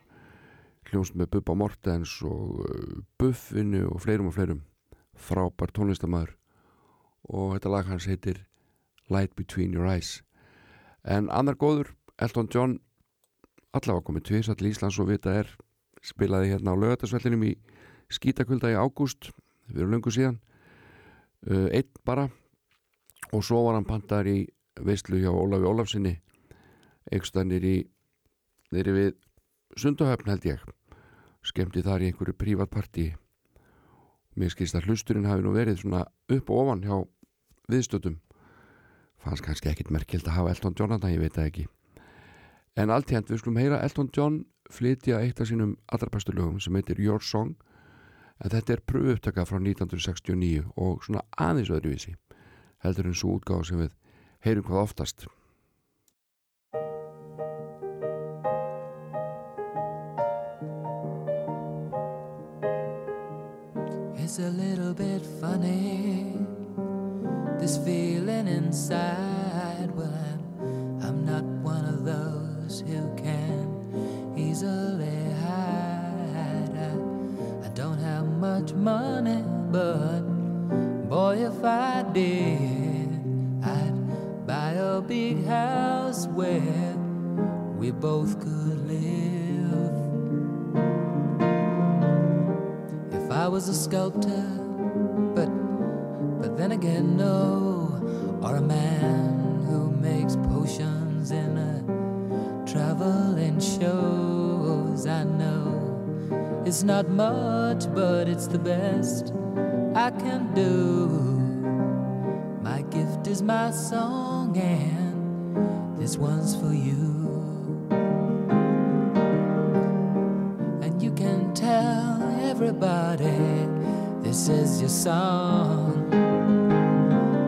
hljónst með Bubba Mortens og uh, Buffinu og fleirum og fleirum. Frábær tónlistamæður og þetta lag hans heitir Light Between Your Eyes. En annar góður, Elton John allavega komið tviðs allir Íslands og vita er spilaði hérna á lögatarsvellinum í skítakvölda í ágúst við erum löngu síðan. Uh, einn bara og svo var hann pantar í veistlu hjá Ólafi Ólafsinni einhverstanir í nýri við Sundahöfn held ég. Skemmti þar í einhverju prívatparti mér skilst að hlusturinn hafi nú verið svona upp og ofan hjá viðstötum fannst kannski ekkit merkild að hafa Elton John að ég veit það ekki. En alltíðan við skulum heyra Elton John flytja eitt af sínum allra bestu lögum sem heitir Your Song. En þetta er pröfupptaka frá 1969 og svona aðeins öðruvísi heldur en svo útgáð sem við heyrum hvað oftast It's a little bit funny, this feeling inside. Well, I'm, I'm not one of those who can easily hide. I, I don't have much money, but if I did, I'd buy a big house where we both could live. If I was a sculptor, but but then again, no, or a man who makes potions in a traveling shows. I know it's not much, but it's the best I can do. My gift is my song, and this one's for you. And you can tell everybody this is your song.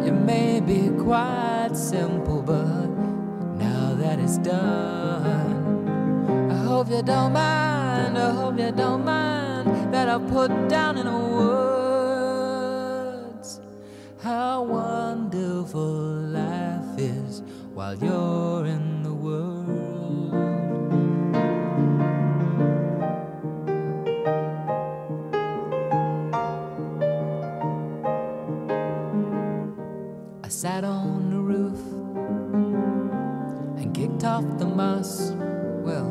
It may be quite simple, but now that it's done, I hope you don't mind. I hope you don't mind that I put down in words while you're in the world. I sat on the roof and kicked off the moss. Well,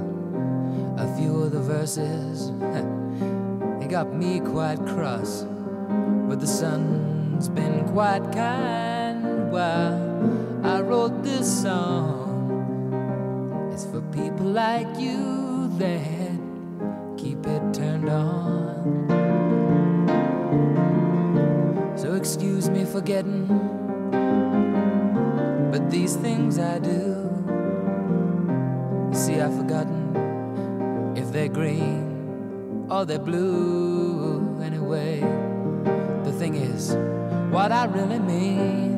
a few of the verses, they got me quite cross. But the sun's been quite kind while I wrote this song. It's for people like you that keep it turned on. So excuse me for getting, but these things I do. You see, I've forgotten if they're green or they're blue anyway. The thing is, what I really mean.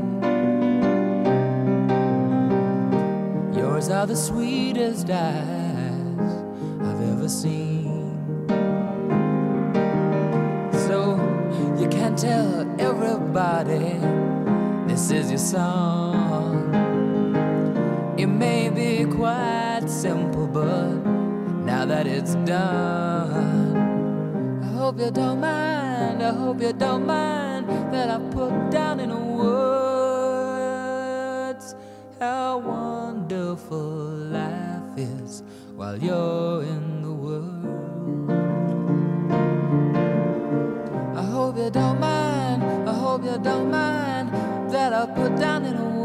Yours are the sweetest eyes I've ever seen. So you can tell everybody this is your song. It may be quite simple, but now that it's done, I hope you don't mind. I hope you don't mind that I put down in words how wonderful life is while you're in the world. I hope you don't mind. I hope you don't mind that I put down in words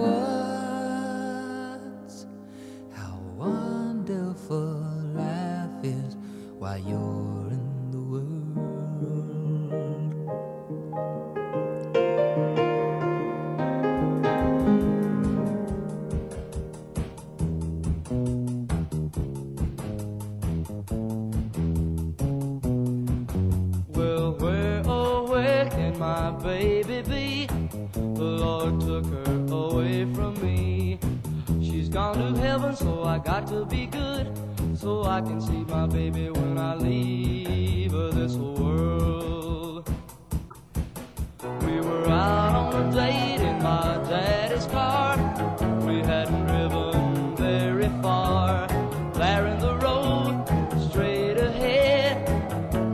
The Lord took her away from me. She's gone to heaven, so I got to be good. So I can see my baby when I leave this world. We were out on a date in my daddy's car. We hadn't driven very far. There in the road, straight ahead.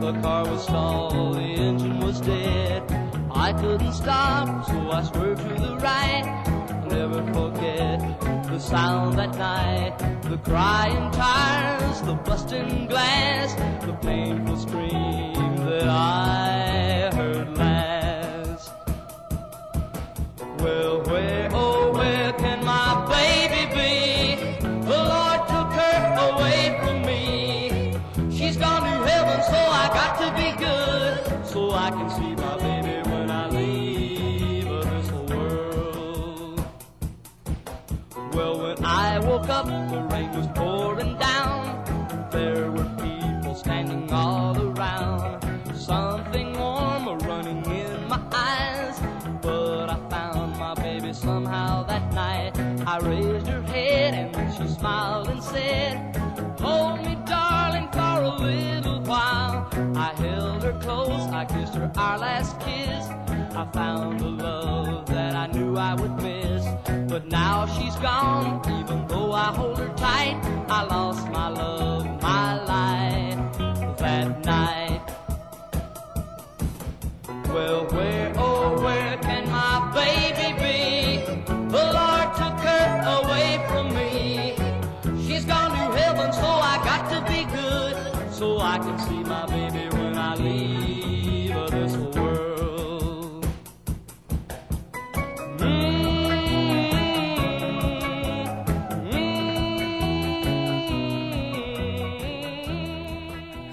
The car was stalled, I couldn't stop, so I swerved to the right. I'll never forget the sound that night. The crying tires, the busting glass, the painful scream that I heard last. Well, woke up, the rain was pouring down. There were people standing all around. Something warm running in my eyes. But I found my baby somehow that night. I raised her head and she smiled and said, Hold me, darling, for a little while. I held her close, I kissed her our last kiss. I found a love that I knew I would miss. But now she's gone, even though I hold her tight. I lost my love, my life that night. Well, where, oh, where can my baby be? The Lord took her away from me. She's gone to heaven, so I got to be good. So I can see my baby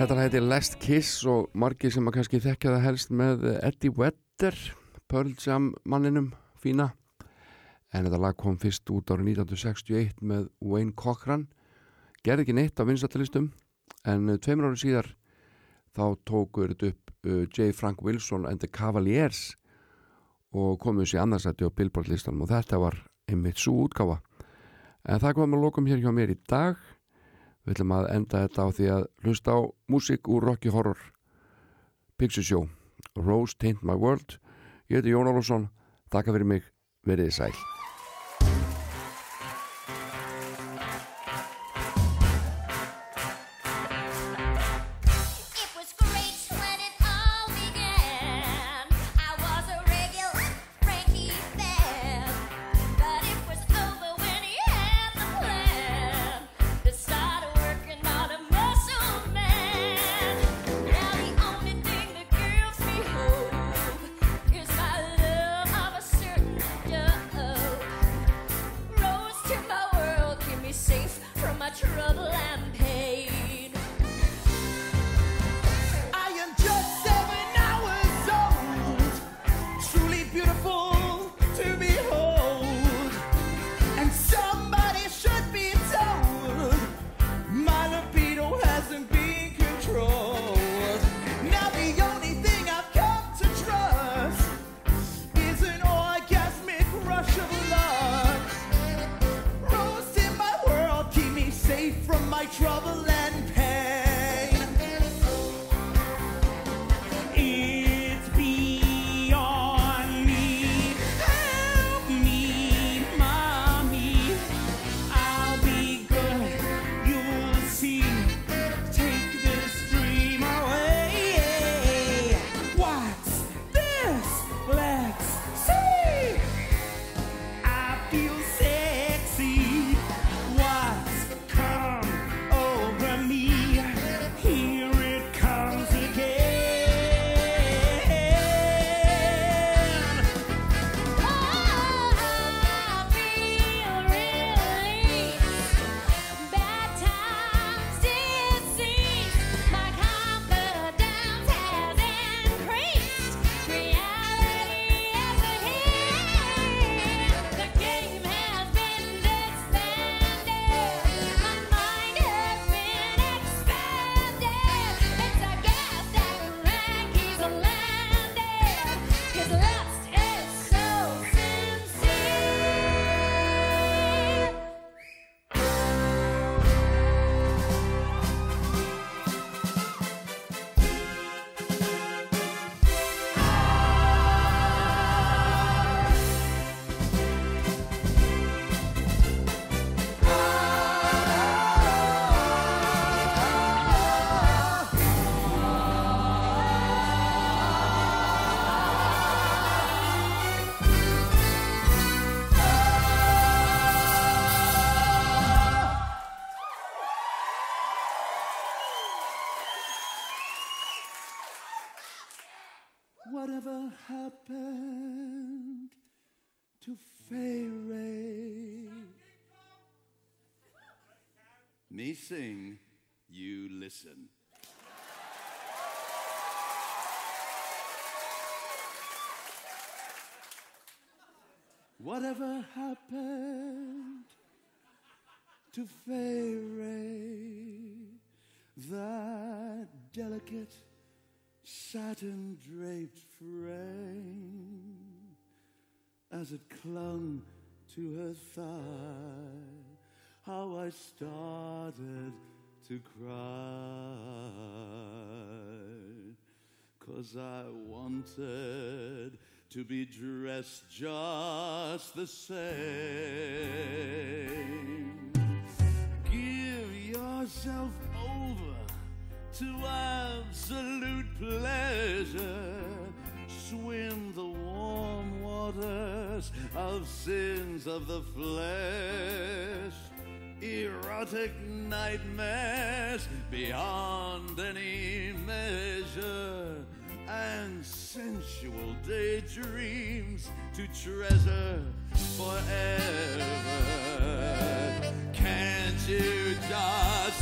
Þetta heiti Last Kiss og margir sem að kannski þekkja það helst með Eddie Vedder, Pearl Jam manninum, fína. En þetta lag kom fyrst út árið 1961 með Wayne Cochran. Gerði ekki neitt á vinsatalistum, en uh, tveimur árið síðar þá tókur þetta upp uh, J. Frank Wilson and the Cavaliers og komuð sér annarsætti á Billboard listanum og þetta var einmitt svo útgáfa. En það komum að lokum hér hjá mér í dag. Við ætlum að enda þetta á því að hlusta á músík úr Rocky Horror Picture Show. Rose Taint My World. Ég heiti Jón Ólafsson, þakka fyrir mig. Veriði sæl Whatever happened to Fay? That delicate satin draped frame as it clung to her thigh. How I started to cry. Cause I wanted to be dressed just the same. Give yourself over to absolute pleasure. Swim the warm waters of sins of the flesh. Erotic nightmares beyond any measure. And sensual daydreams to treasure forever. Can't you just